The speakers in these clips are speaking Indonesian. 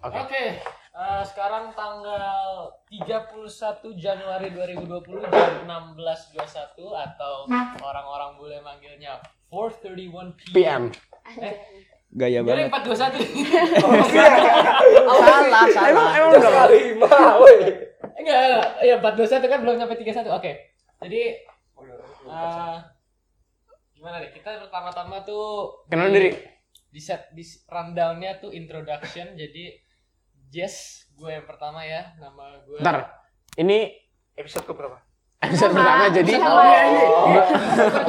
Oke. Oke, eh, sekarang tanggal 31 Januari 2020 jam 16.21 atau orang-orang boleh manggilnya 4:31 PM. PM. Gaya Jadi banget. 421. Salah, salah. Emang emang berapa? lima, woi. Enggak, enggak. ya 421 kan belum sampai 31. Oke. Jadi eh, gimana deh? Kita pertama-tama tuh Kenal di- diri. Di set di rundown-nya tuh introduction. Jadi Jess, gue yang pertama ya. Nama gue Ntar. Ini Episode ke berapa? episode pertama jadi Sama.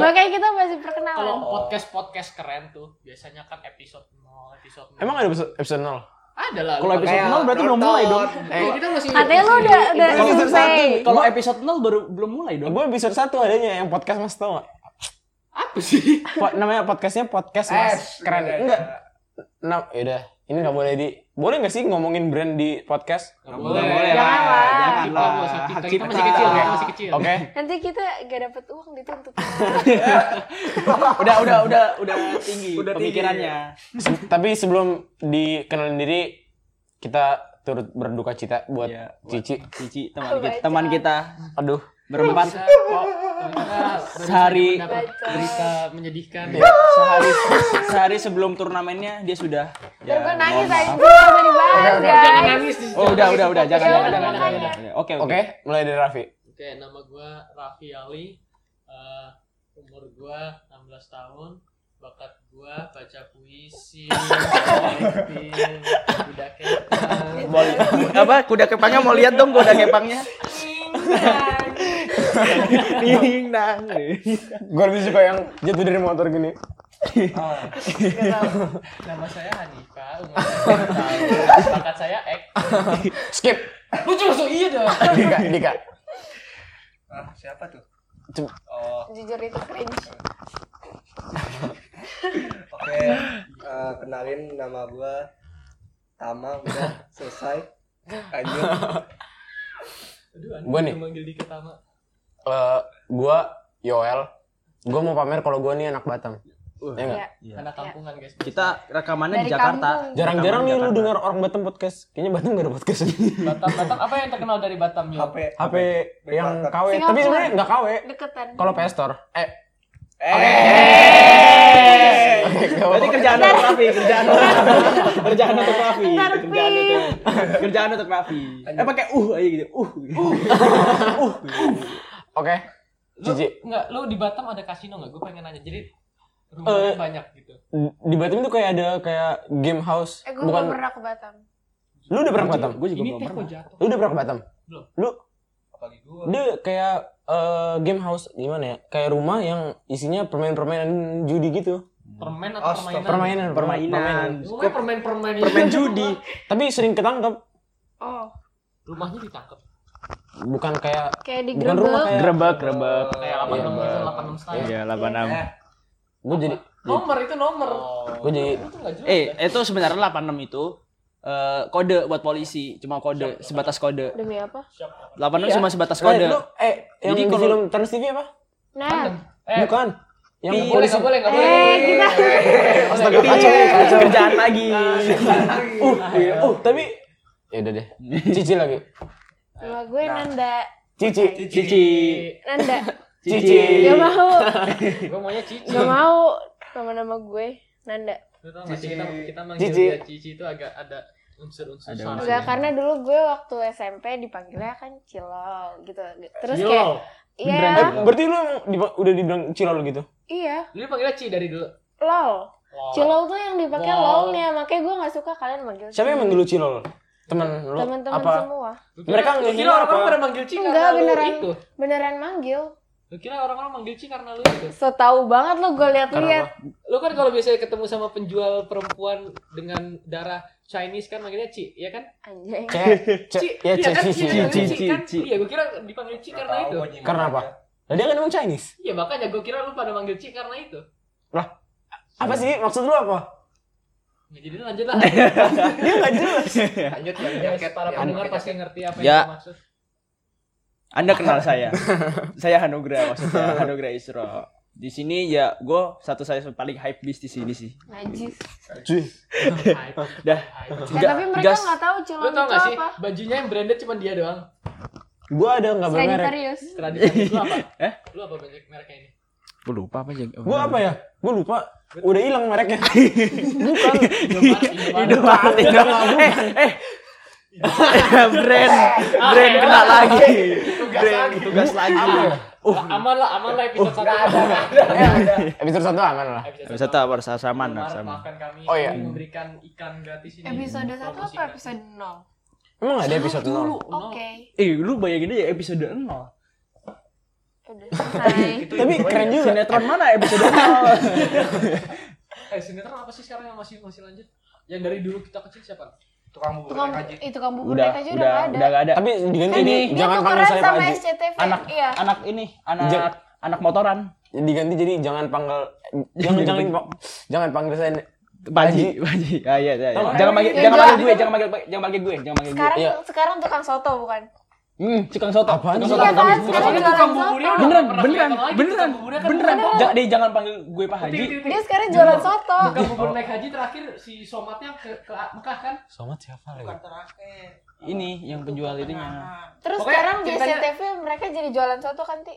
Makanya kita masih Kalau perkenalan. podcast podcast keren tuh biasanya kan episode 0, episode 0. Emang ada episode episode 0? ada lah. Kalau episode Kayak 0 berarti belum mulai dong. Eh, kita masih Katanya lu udah udah Kalau satu. Kalau episode 0 baru belum mulai dong. Gue episode 1 adanya yang podcast Mas tau gak? apa sih? Po- namanya podcastnya podcast Mas. Keren. Enggak. Nah, yaudah. Ini gak boleh di boleh gak sih ngomongin brand di podcast? Nggak boleh. boleh. Jangan lah. Jangan Kita lah. masih kita, Hak kita masih cipta. kecil, kita masih kecil. Oke. Nanti kita gak dapet uang dituntut. Udah udah udah udah tinggi Udah tinggi, pemikirannya. Se- Tapi sebelum dikenalin diri kita turut berduka cita buat buat Cici. Cici teman kita, teman kita Aduh. Berempat Bisa kok. Kita baru Sehari- berita menyedihkan. sehari sehari sebelum turnamennya dia sudah Terus gue nangis aja. dibahas Jangan nangis Oh udah udah udah jangan Ya jangan udah, jangan makanya. jangan, jangan. Oke Oke, mulai dari Raffi. Oke, nama gue Raffi Ali. Eh, umur gue 16 tahun. Bakat gue baca puisi, acting, kuda kepang. Apa kuda kepangnya mau lihat dong kuda kepangnya ding dang Gue lebih suka yang jatuh dari motor gini. Nama saya Hanifa, umur saya 9 tahun. Bakat saya ek. Skip. Lucu lucu iya dong. Dika, Dika. Ah, siapa tuh? Coba. Oh, Jujur itu cringe. oke. Eh, kenalin nama gua Tama udah selesai. Lanjut. Aduh, Gua nih. manggil dikit sama. Eh, gua Yoel. Gua mau pamer kalau gua nih anak Batam. Ya enggak? Iya. Anak kampungan guys. kita rekamannya Dari di Jakarta. Jarang-jarang nih lu dengar orang Batam podcast. Kayaknya Batam gak ada podcast. Batam, Batam. Apa yang terkenal dari Batam ya? HP. HP yang KW, tapi sebenarnya nggak KW. Deketan. Kalau PS Store, eh Eh. Oke, nggak berarti kerjaan untuk Raffi kerjaan untuk kerjaan untuk Raffi kerjaan untuk kerjaan untuk Raffi eh pakai uh aja gitu uh uh Oke. Lu, Cici. enggak, lu di Batam ada kasino enggak? Gue pengen nanya. Jadi rumahnya Eh, banyak gitu. Di Batam itu kayak ada kayak game house. Eh gue Bukan belum pernah ke Batam. lu udah pernah ke Batam? gue juga Ini belum pernah jatuh. Lu udah pernah ke Batam? Belum. Lu Apalagi gua. dia kayak eh, game house gimana ya? Kayak rumah yang isinya permainan-permainan judi gitu. Permen atau Astaga. permainan? Permainan, permainan Rumahnya permen-permen ini. permen judi Tapi sering ketangkep. Oh. Rumahnya ditangkap. Bukan kayak Kayak di bukan rumah kayak gerebek gerebek Kayak 86 gitu, 86 style. iya 86 Eh, gue jadi Nomor itu nomor. gue jadi Itu enggak jelas. eh kan? itu sebenarnya 86 itu eh, kode buat polisi cuma kode sebatas kode Demi apa? 86 Iya. cuma sebatas Eh, kode lu, eh yang Jadi di kalau- film Trans TV apa? Nah. Eh, Bukan. Yang Enggak boleh, enggak boleh, enggak boleh. Eh, kita. Astaga, kacau, kacau. kerjaan lagi Uh, iya, uh, tapi ya udah deh. Cici lagi. Nama gue Nanda. Cici. cici Nanda. Cici. Gak mau. Gue maunya Cici. Gak mau. Nama-nama gue Nanda. Sih kita kita manggil Cici. dia Cici itu agak ada unsur-unsur Ada salah. unsur. Enggak, karena dulu gue waktu SMP dipanggilnya kan Cilol gitu. Terus Cilol. kayak Iya, Eh, berarti lu emang di- udah dibilang cilol gitu? iya, Lu panggilnya Ci dari dulu. lol. Wow. Cilol tuh yang dipakai Wow. lolnya, makanya gue gak suka kalian manggil Siapa yang manggil lu cilol? Temen lu Teman-teman apa? semua. Lu Mereka lu ngehina kira orang-orang apa? pada manggil Ci Enggak, karena lu beneran. itu. Beneran manggil. Lu kira orang-orang manggil Ci karena lu itu. Setahu banget lo gue liat-liat. Lu kan kalau biasanya ketemu sama penjual perempuan dengan darah Chinese kan manggilnya Ci, ya kan? Anjing. Ci, ya iya kan? Ci, iya, C. Ci, Ci, Ci, kan? Ci. Iya, gue kira dipanggil Ci karena itu. Karena apa? Nah, dia kan emang Chinese. Iya, makanya gue kira lu pada manggil Ci karena itu. Apa sih? Maksud lu apa? Nggak jadi lanjut lah. Dia nggak jelas. Lanjut yang Ya, jaket para pendengar pasti ngerti apa Ya. yang maksud. anda kenal saya saya Hanugra maksudnya Hanugra Isro Di sini ya gue satu saya paling hype beast di sini sih. Najis. Dah. Ya, Tiga- tapi mereka nggak tahu Lu culun tau gak sih apa. bajunya yang branded cuma dia doang. Gua ada nggak bermerek. Lu apa? Eh? Lu apa banyak mereknya ini? Gue lupa apa aja. Gua apa ya? Gua lupa. Udah hilang mereknya. Bukan. Indomaret, Indomaret. eh, eh. brand, brand kena lagi. Brand tugas lagi. Uh, aman lah, aman lah episode satu. Episode satu aman lah. Bisa tahu harus sama Indomaret, sama. maafkan kami. Oh, iya. memberikan ikan gratis ini. Episode 1 Promosi apa episode 0? Emang ada episode Dulu, 0? nol. Oke. Eh, lu bayangin aja episode 0. Selesai. Tapi keren juga. Sinetron mana episode 0? Eh, sinetron apa sih sekarang yang masih masih lanjut? Yang dari dulu kita kecil siapa? Tukang bubur Tukang haji. itu tukang bubur udah, aja udah, udah nggak ada. udah gak ada. Tapi diganti Kan ini jangan panggil saya sama Pak Haji. SCTV. Anak Iya. anak ini, anak Ja- anak motoran. Diganti jadi jangan panggil jangan jangan jangan panggil saya Baji, Baji. Ah iya, iya. Tolong. Jangan panggil Ya, jangan jangan. panggil gue, jangan panggil jangan panggil gue, jangan panggil gue. Sekarang Iya. sekarang tukang soto bukan? Hmm, tukang soto. Apaan sih? soto Iya tukang kan? soto. Sekarang tukang soto. buburnya Beneran, beneran, lagi, beneran, beneran. udah. Ja- Dia jangan panggil gue Pak Haji. Dia sekarang jualan soto. Tukang bubur naik haji terakhir si Somatnya ke, ke Mekah kan? Somat siapa lagi? Ini yang penjual itunya. Terus sekarang di SCTV mereka jadi jualan soto kan, Ti?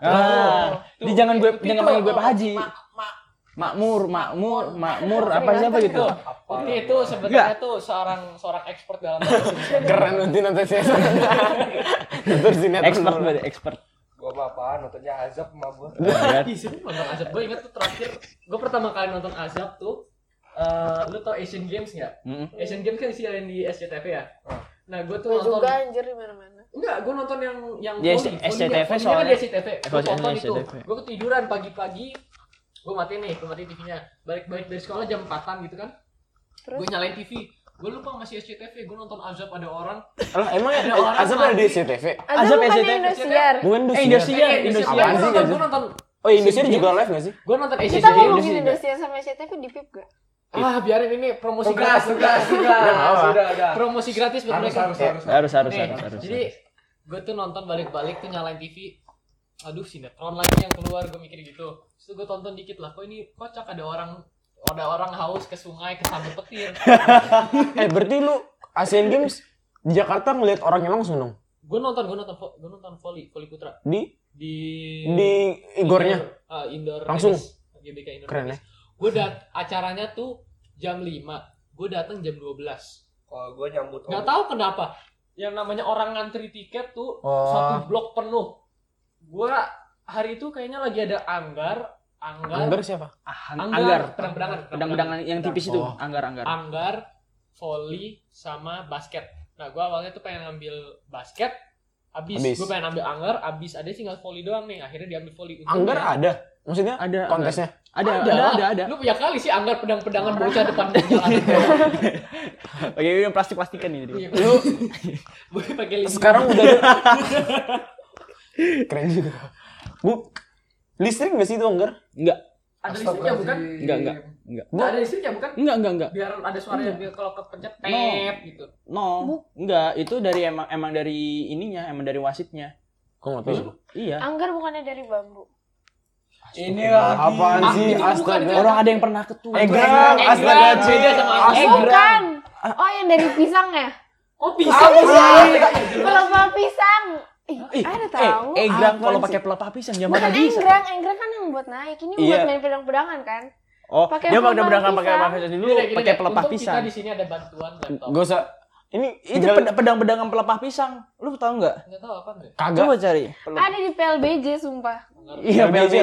Ah, Tuh, dia jangan gue jangan panggil gue Pak Haji. Makmur, makmur, makmur apa siapa gitu. Ukti itu sebenarnya tuh seorang seorang expert dalam Keren nanti nanti saya. Nonton sinetron. Expert gue, expert. Gua apa apaan nontonnya azab sama gua. Ih, seru nonton Azab. Gue inget tuh terakhir, gue pertama kali nonton Azab tuh, eh lu tau Asian Games nggak? Asian Games kan siaran di SCTV ya. Nah, gue tuh Gue nonton. juga anjir di mana-mana. Enggak, gue nonton yang yang Di. SCTV? Volley soalnya. kan di SCTV. Gue nonton di itu. SCTV. Gue ketiduran pagi-pagi. Gue matiin nih, gue matiin TV-nya. Balik-balik dari sekolah jam 4 gitu kan. Terus? Gue nyalain TV. Gue lupa masih SCTV. Gue nonton Azab ada orang. Lah emang Ada ya orang Azab ada di mati. CTV? Azab Azab bukan SCTV. Indosiar. Bukan Eh, Indosiar. Indosiar, Eh, Indosiar. Sih, Gue nonton. Oh Indosiar juga live gak sih? Gue nonton Asian Kita ngomongin. Indosiar sama SCTV di PIP gak? Ah, biarin ini promosi gratis. tugas, udah. Promosi gratis buat Harus, mereka. harus, harus. Harus harus harus harus. Jadi gue tuh nonton balik-balik tuh nyalain TV. Aduh sinetron lagi yang keluar gue mikir gitu. Terus gue tonton dikit lah. Kok ini kocak ada orang ada orang haus ke sungai kesambet petir. Eh berarti lu Asian Games di Jakarta ngeliat orangnya langsung dong? gue nonton gue nonton gue nonton volley volley putra Di di di igornya. indoor, ah, indoor Langsung? tenis. GBK indoor Keren ya. Gue dat acaranya tuh jam 5 Gue datang jam 12 Kalau gua nyambut Gak tahu kenapa yang namanya orang ngantri tiket tuh Oh. satu blok penuh. Gua hari itu kayaknya lagi ada anggar, anggar, Anggar siapa? Anggar. pedang-pedangan, Pedang-pedangan yang tipis itu, Oh. anggar anggar. anggar, volley sama basket. Nah, gua awalnya tuh pengen ngambil basket, abis, Abis. gua pengen ambil anggar, abis ada tinggal volley doang nih. Akhirnya diambil volley. Untungnya- Anggar ada? Maksudnya Ada kontesnya? Ada ada ada ada. Lu punya kali sih anggar pedang-pedangan bocah depan jalan. Oke, ini plastik-plastikan nih. Iya, lu gue pakai listrik. Sekarang udah ada. Keren juga. Bu, listrik gak sih itu Anggar? Enggak, ada listriknya bukan? enggak, enggak. Enggak. Nggak ada listriknya bukan? Enggak, enggak, enggak. Biar ada suaranya biar kalau kepencet tep gitu. No, enggak. Itu dari emang emang dari ininya, emang dari wasitnya. Kok nggak tahu sih? Iya. Anggar bukannya dari bambu. Ini lagi. Apaan Ah, sih? Astaga. Orang ada yang pernah ketua. Egrang, Egrang, astaga beda sama. Egrang. Bukan. Oh, yang dari pisang ya? Oh bisa Pelepah pisang. Ih, Ih, ada eh, tahu. Egrang Apaan kalau pakai pelepah pisang jangan Bukan bisa. enggrang, enggrang kan yang buat naik. Ini Iya. buat main pedang-pedangan kan? Oh, Pakai dia pakai pedang pakai pelepah pisang dulu, deh, pakai deh. pelepah pisang. Kita di sini ada bantuan laptop. Gak usah. Ini Itu pedang-pedangan pelepah pisang. Lu tahu enggak? Enggak tahu apa enggak. kagak. Coba cari. Ada di PLBJ sumpah. Iya, PLBJ,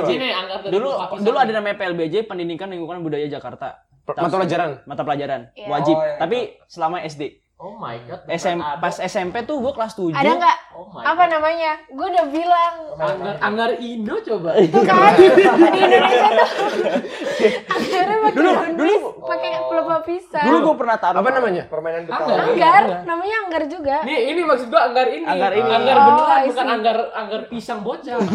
Dulu dulu ada namanya PLBJ Pendidikan Lingkungan Budaya Jakarta. Mata pelajaran. Mata pelajaran Iya. wajib. Oh, iya. Tapi selama SD. Oh my god. SM, ada. pas SMP tuh gua kelas 7. Ada nggak? Oh my Apa god. namanya? Gue udah bilang. Anggar Anggar Indo coba. Tuh kan di Indonesia tuh. Anggarnya pakai Dulu- dulu- pakai pelepah pisang. Dulu gua pernah taruh. Apa namanya? Permainan Anggar. Betawi. Anggar, namanya anggar juga. Nih, ini maksud gua anggar ini. Anggar ini. Anggar Oh, beneran bukan anggar anggar pisang bocah.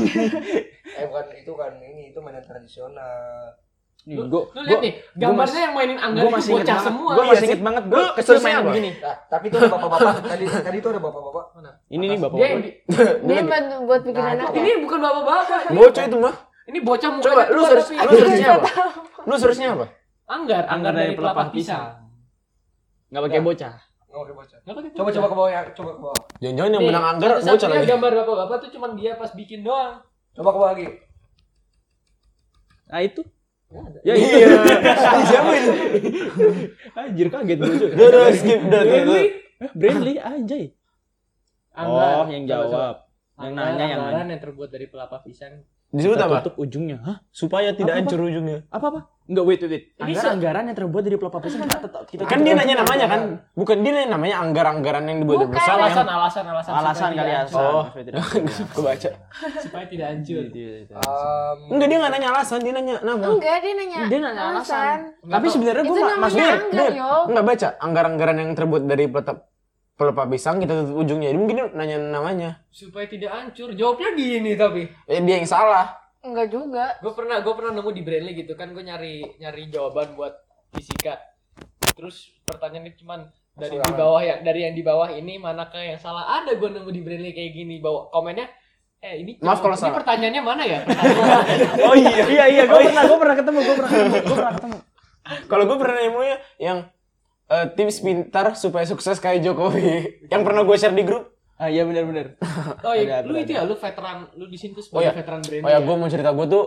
Eh bukan itu kan ini itu mainan tradisional. Nih, Lu, gua, lu lihat gua- nih, gambarnya yang mainin anggar gua itu masih bocah banget. semua. Gua Iya masih sih. inget banget kecil kesel main begini. Nah, tapi itu ada bapak-bapak. tadi tadi itu ada bapak-bapak. Mana? Ini nih Bapak. Dia buat, buat bikin Nah, anak. ini bukan bapak-bapak. Bocah itu mah. Ini bocah mukanya Coba lu search, lu searchnya apa? Lu searchnya apa? anggar, Anggar dari pelepah pisang. Nggak pakai bocah. Oke, bocah. Nggak pakai Coba bocah. coba ke bawah ya, coba ke bawah. Jangan-jangan yang Nih, menang anggar bocah lagi. gambar bapak-bapak tuh cuman dia pas bikin doang. Coba ke bawah lagi. Ah itu. Ya iya. Siapa itu? Anjir kaget gue juga. Udah, skip, udah. Eh, Brandly anjay. Anggar. Oh, yang jawab. Yang nanya yang anggaran nanya. yang terbuat dari pelapa pisang. Disebut apa? tutup ujungnya. Hah? Supaya tidak hancur ujungnya. Apa apa? Enggak wait wait. wait. Ini Anggaran anggaran yang terbuat dari pelepah pisang kita tetap kita Kan dia nanya namanya kan? Bukan dia nanya namanya anggar-anggaran yang dibuat dari bersama Alasan, yang alasan, alasan. alasan kali alasan. Oh. Supaya tidak hancur. Gue baca. Supaya tidak hancur. Itu, itu. Um, Enggak dia nggak nanya alasan, dia nanya nama. Enggak, dia nanya. Dia nanya alasan. Tapi sebenarnya gue anggar, dia nggak baca anggar-anggaran yang terbuat dari pelepah pelepah pisang kita tutup ujungnya. Jadi mungkin nanya namanya. Supaya tidak hancur. Jawabnya gini tapi. Eh, dia yang salah. Enggak juga. gue pernah gue pernah nemu di Brandly gitu kan gue nyari nyari jawaban buat fisika terus pertanyaannya cuman dari di bawah yang dari yang di bawah ini manakah yang salah ada gue nemu di Brandly kayak gini bawa komennya eh ini Maaf kalau ini salah. pertanyaannya mana ya Oh iya. Iya iya gue pernah gue pernah ketemu gue pernah ketemu gue pernah ketemu. Kalau gue pernah nemunya yang eh, tips pintar supaya sukses kayak Jokowi. yang pernah gue share di grup. Ah iya benar benar. oh iya Ada, lu ada, itu ya lu veteran lu di sini tuh Oh sebagai iya. veteran Brandly Oh ya, gue mau cerita gue tuh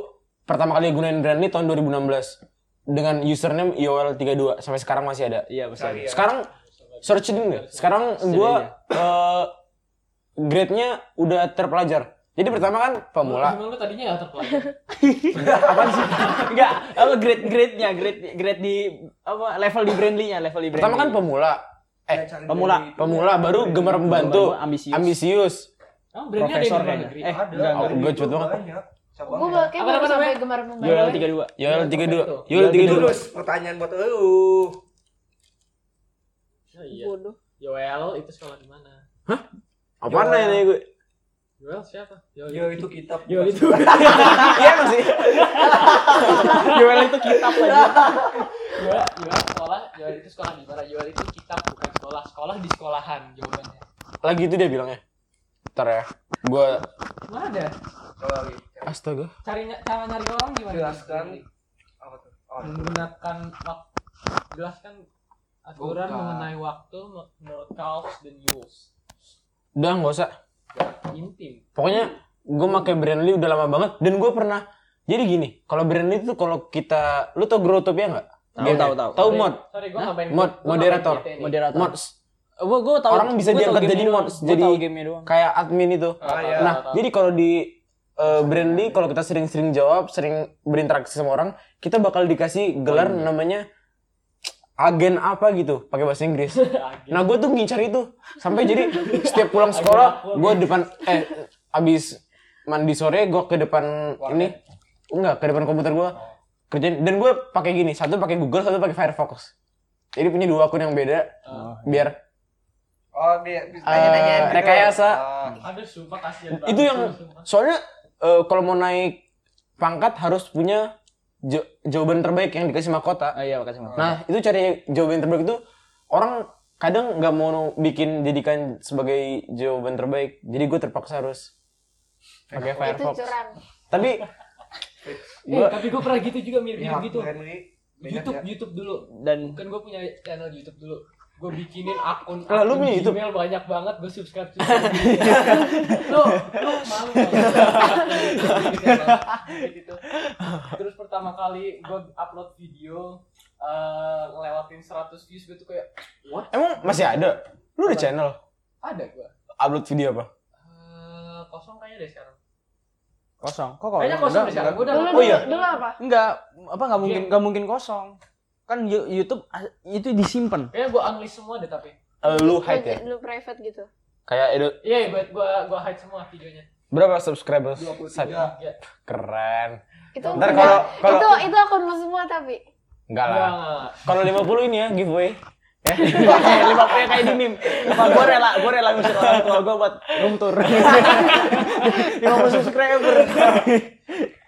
pertama kali gunain brand ini tahun 2016 dengan username IOL32 sampai sekarang masih ada. Iya besar. Cari ya. Sekarang search ini enggak? Sekarang gue eh grade-nya udah terpelajar. Jadi pertama kan pemula. Emang lu tadinya gak terpelajar Apaan sih? Enggak, apa grade grade-nya, grade grade di apa level di Brandly-nya, level di Brandly. Pertama kan pemula. Eh, pemula. itu. pemula baru gemar membantu. ambisius. ambisius. Emang Brandly ada di negeri Eh, Ada. enggak, Oh, itu cepet banget. Gue kayak Apa baru namanya? sampai gemar membantu. Yoel 32. Yoel 32. Yoel Yoel 32. Terus pertanyaan buat lu. Oh, iya Bodoh. Yoel itu sekolah di mana Apaan Yoel. nanya gue? Yoel siapa Yoel Yo itu kitab. Yoel itu Iya masih. Yoel itu kitab lagi. Yoel, Yoel sekolah Yoel itu sekolah di mana Yoel itu kitab bukan sekolah sekolah di sekolahan jawabannya Lagi itu dia bilangnya. Ntar ya. Gue mana ada astaga. cari cara nyari orang gimana Jelaskan. Apa tuh? Oh, menggunakan waktu jelaskan aturan Bukan. mengenai waktu menurut Charles dan Yules Udah nggak usah. Intim Pokoknya gue pakai Brandly udah lama banget dan gue pernah jadi gini, kalau Brandly itu kalau kita lu tau Growtopia nggak? Tahu, Game-nya? tahu, tahu. Tahu Sorry- mod, sorry gue nggak main mod, gua moderator. Moderator. mods. Gue gue tahu. Orang bisa gua tahu diangkat jadi mods, Gua jadi- tahu game-nya doang. Kayak admin itu. Ah, iya. Nah, tahu, tahu. jadi kalau di eh, Brandly kalau kita sering-sering jawab, sering berinteraksi sama orang, kita bakal dikasih gelar namanya agen apa gitu, pakai bahasa Inggris. Nah, gue tuh ngincar itu sampai jadi setiap pulang sekolah, gue depan eh abis mandi sore gue ke depan ini enggak ke depan komputer gue kerjain dan gue pakai gini satu pakai Google satu pakai Firefox jadi punya dua akun yang beda biar Oh, dia eh, tanya-tanya gitu. rekayasa Ah. aduh sumpah kasihan banget itu yang sumpah. soalnya eh, kalau mau naik pangkat harus punya ja- jawaban terbaik yang dikasih mahkota Ah iya, makasih Mas. nah itu cari jawaban terbaik itu orang kadang nggak mau bikin jadikan sebagai jawaban terbaik jadi gue terpaksa harus pakai Itu Firefox curang. tapi Eh, tapi gue pernah gitu juga mirip-mirip Ya, gitu YouTube ya. YouTube dulu Dan kan gue punya channel YouTube dulu gue bikinin akun lu akun punya YouTube? Gmail banyak banget gue subscribe subscribe. Lu lu malu. Gitu terus pertama kali gue upload video eh, ngelewatin 100 views gue tuh kayak what? Emang masih ada? Lu ada channel? Ada gue upload video apa? Eh, kosong kayaknya deh sekarang. Kosong. Kok kalau kayaknya kosong deh sekarang. gue udah Dulu, Oh, iya. dulu apa? Enggak, apa enggak mungkin enggak mungkin kosong. Kan YouTube ah, itu disimpan. kayaknya gue unlist semua deh tapi Eh, lu hide ya Dulu private gitu. kayak itu iya gue gue gue hide semua videonya berapa subscribers 23. ya keren Itu Ntar kalau- kalau- itu itu akun lu semua tapi. enggak lah kalau 50 ini ya giveaway Eh, lima puluh kayak di meme. Lima gue rela, gue rela ngusir orang tua gue buat room tour. Lima puluh subscriber.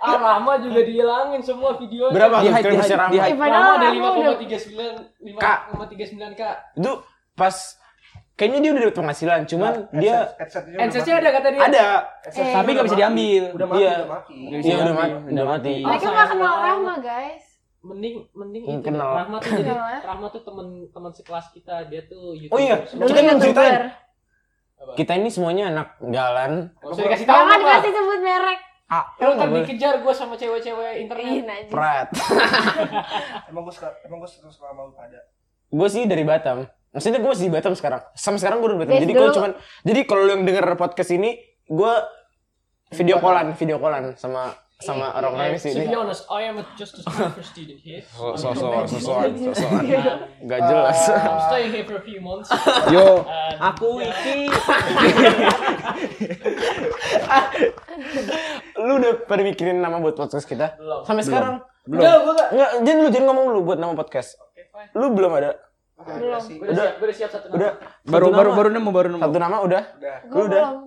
Ah lama juga dihilangin semua videonya berapa Di hide, di subscribers hide, Rama? di hide. Lama ada aku udah 5,39 Kak. 5,39 kak. itu pas kayaknya dia udah dapat penghasilan, cuman dia headsetnya Headsetnya ada kata dia. ada. Eh. Tapi nggak bisa diambil. Udah mati, Iya. udah mati. Iya udah mati, udah mati. Mereka nggak kenal Rahma guys. Mending mending Hmm, itu. kenal. Rahmat tuh jadi ya? Rahmat tuh teman teman sekelas kita. Dia tuh YouTuber. Oh iya, kita belum ceritain. Kita ini semuanya anak jalan. Usah dikasih tahu Jangan dikasih sebut merek. Ah, Lu kan dikejar gue sama cewek-cewek Ih, internet. najis. Prat. Emang gue suka, emang gue suka suka sama lu pada. gue sih dari Batam. Maksudnya gue masih di Batam sekarang. Sampai sekarang gue udah di Batam. Guys, Jadi kalau dulu- cuman jadi kalau lu yang denger podcast ini, gue video callan, video callan sama sama orang-orang di To sini. be honest, I am a just a transfer student here. So- Sosokan, sosokan, sosokan. And, Gak jelas. uh, I'm staying here for a few months. Yo, And, aku yeah. iki lu udah pada mikirin nama buat podcast kita? Belum. Sampai sekarang? Belum. Enggak, gue gak. Enggak, jangan lu jangan ngomong lu buat nama podcast. Oke, fine. Lu belum ada. Belum. Udah, siap, gue udah siap satu nama. Udah. baru Satu baru nama. baru nemu baru nemu. Satu nama udah. Udah. Gue udah? belum.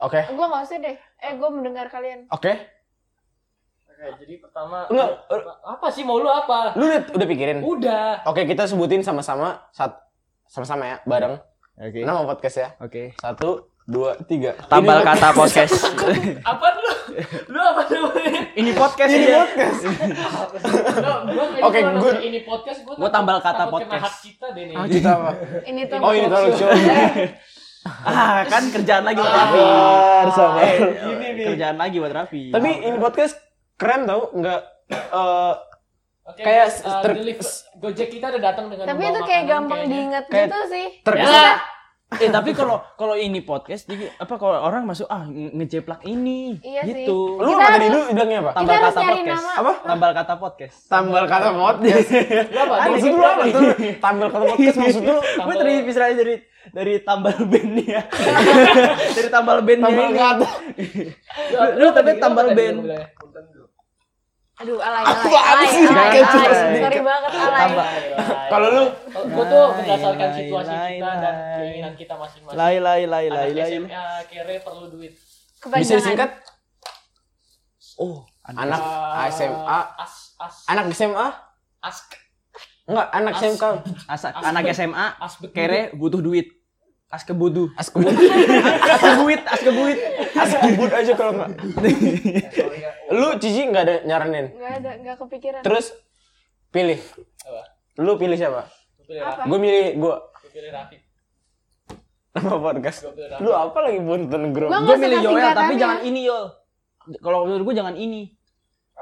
Oke. Gue nggak usah deh. Eh, gue mendengar kalian. Oke. Oke, jadi pertama. Enggak. Apa sih mau lu apa? Lu udah, udah pikirin? Udah. Oke, kita sebutin sama-sama sat sama-sama ya, bareng. Oke. Nama podcast ya. Oke. Satu, dua, tiga. Tambal Ini- kata podcast. Apa lu? Lu apa namanya? Ini podcast Ini ya. podcast. Oke, nonton ini podcast gua Gua tambal kata takut kena podcast. hak kita deh nih. Ah, kita apa? Ini tuh. Oh, ini talk show. ah, kan kerjaan lagi buat Raffi. Sabar, sabar. Ini nih. Kerjaan lagi buat Raffi. Tapi ini podcast keren tau, nggak eh, Oke, Kayak uh, deliver- Gojek kita udah datang dengan Tapi itu kayak gampang kayaknya. diinget Kayak- gitu sih. terkesan Ya. eh tapi kalau kalau ini podcast jadi apa kalau orang masuk ah nge- ngejeplak ini Iya sih. gitu. Lu Kita apa tadi harus- lu bilangnya apa? Tambal kata podcast. nama. Apa? Tambal kata podcast. Tambal kata podcast. Lu apa? Maksud lu apa tuh? Tambal kata podcast maksud lu? Gue tadi misalnya dari dari tambal band ya. dari tambal bandnya Tambal kata. Lu tapi tambal band. Aduh, alay, alay, alay, alay, Kayak alay. cuma- Sorry banget, alay. Tambah. Kalau lu Gue tuh berdasarkan situasi kita dan keinginan kita masing-masing. Lai lai lai lai Anak lai. SMA kere perlu duit. bisa disingkat? Oh, anak SMA, anak SMA? ask Enggak, anak SMK. Asa, anak SMA kere butuh duit. As kebutuh. As kebut, As kebuit, as kebuit. as kebut aja kalau enggak. Lu Cici enggak ada nyaranin. Nggak ada, nggak kepikiran. Terus pilih. Apa? Lu pilih siapa? Gue milih gue pilih Rafi. nama podcast. Lu apa lagi punten grup? Gua Gue nggak milih Yoel tapi jangan ini Yol. Kalau menurut gue jangan ini.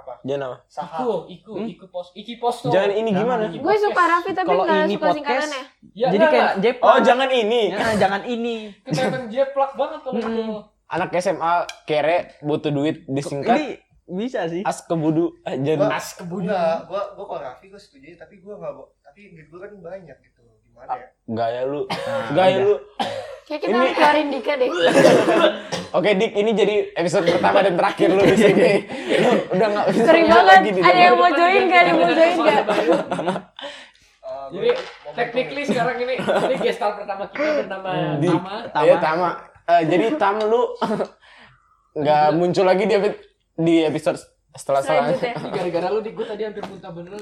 Apa? Jangan apa? Iku, Iku, Iku pos, Iki posto. Jangan ini gimana? Iki Gue suka. Raffi tapi Kalau ini suka podcast, singkatannya. Ya, Jadi enggak, kayak jeplak. Oh, jangan ini. Ya, jangan ini. kelihatan jeplak banget kalau itu. Anak SMA kere butuh duit disingkat Ini bisa sih. as kebudu eh, jangan Gua- As kebun. Enggak, gua gua kalau Raffi gua setuju tapi gua enggak tapi duit gua kan banyak gitu. Gimana ya? gaya lu. Nah, Gaya udah. lu. Kayak kita Ini- keluarin Dika deh. Oke Dik, ini jadi episode pertama dan terakhir lu di sini. Lu udah enggak bisa Sering banget. lagi di Ada yang mau join nggak? Ada yang mau join nggak? Eh, Jadi technically sekarang ini ini gestar pertama kita bernama Di, Tama. Iya, Tama. Eh, jadi Tam lu nggak muncul lagi di di episode setelah Selanjutnya. gara-gara lu di gue tadi hampir muntah beneran.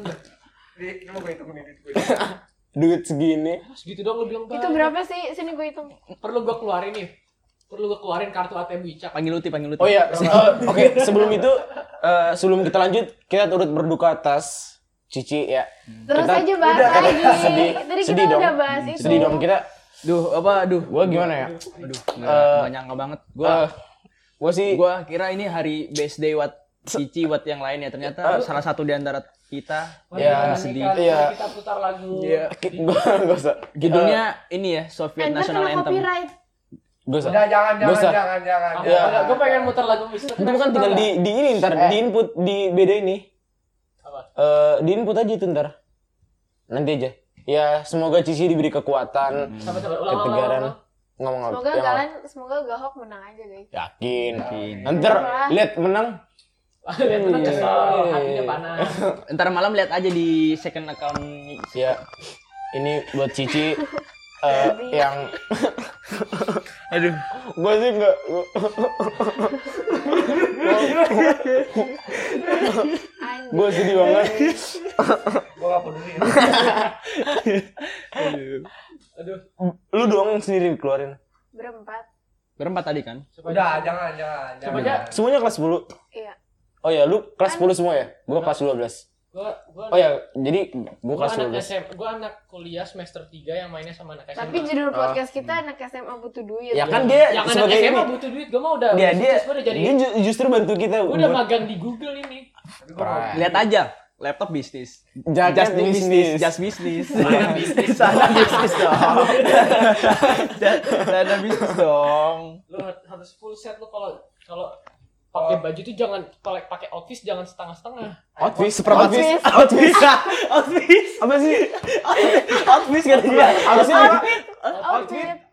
Di, gue hitungin duit gue. Duit segini. Segitu dong lu bilang Itu berapa sih? Sini gue hitung. Perlu gue keluarin nih. Perlu gue keluarin kartu ATM Wicak. Panggil Luti, panggil Luti. Oh iya, se- eh, oke sebelum itu eh, sebelum kita lanjut kita turut berduka atas Cici ya. Terus Kita- aja bahas Udah, lagi. sedih. Tadi Sedih kita dong. udah bahas itu. Sedih dong kita. Duh, apa duh. Gua gimana ya? Aduh, Eh, enggak enggak nyangka banget. Gua Gua gua sih gua kira ini hari best day buat Cici buat yang lain ya. Ternyata salah satu di antara kita Ya, kita sedih. Iya. mari Kita putar lagu. Iya. gua enggak usah. Judulnya ini ya, Soviet National Anthem. copyright. Usah. Udah jangan jangan usah. jangan jangan. Apa? Iya. Gue pengen muter lagu Mister. Itu kan tinggal di di ini ntar di input di beda ini. Apa? Eh di input aja itu ntar. Nanti aja. Ya semoga Cici diberi kekuatan, ketegaran. Ngomong apa? Semoga kalian, semoga Gahok menang aja guys. Yakin. Yakin. Ntar lihat menang. Lihat menang kesel, Iya. hatinya panas. Ntar malam lihat aja di second account Ya. Ini buat Cici eh, yang Aduh. gua sih enggak Anjir. gua sedih banget. Gue gak peduli. Aduh. Lu doang yang sendiri keluarin. Berempat. Berempat tadi kan? Udah, jangan, jangan, jangan. Coba aja. Semuanya kelas 10. Iya. Oh ya, lu kelas Kan- 10 semua ya? Gua kelas 12. Gua gua Oh ya, jadi gua gua kelas anak 12. SM, gua anak kuliah semester 3 yang mainnya sama anak SMA. Tapi judul podcast kita anak SMA butuh duit. Ya kan dia yang anak sebagai SMA ini. butuh duit, gua mah udah Dia udah dia udah jadi dia ju- justru bantu kita gua udah magang di Google ini. Mau- Lihat aja, laptop bisnis. Just bisnis. bisnis, just bisnis. Sana bisnis. Sana bisnis dong. Sana bisnis dong. Lu harus full set lu kalau kalau pakai baju tuh jangan kalau pakai outfit jangan setengah-setengah. Outfit seperempat Outfit. Outfit. Outfit. Apa sih? Outfit kan dia. Harusnya apa? Outfit.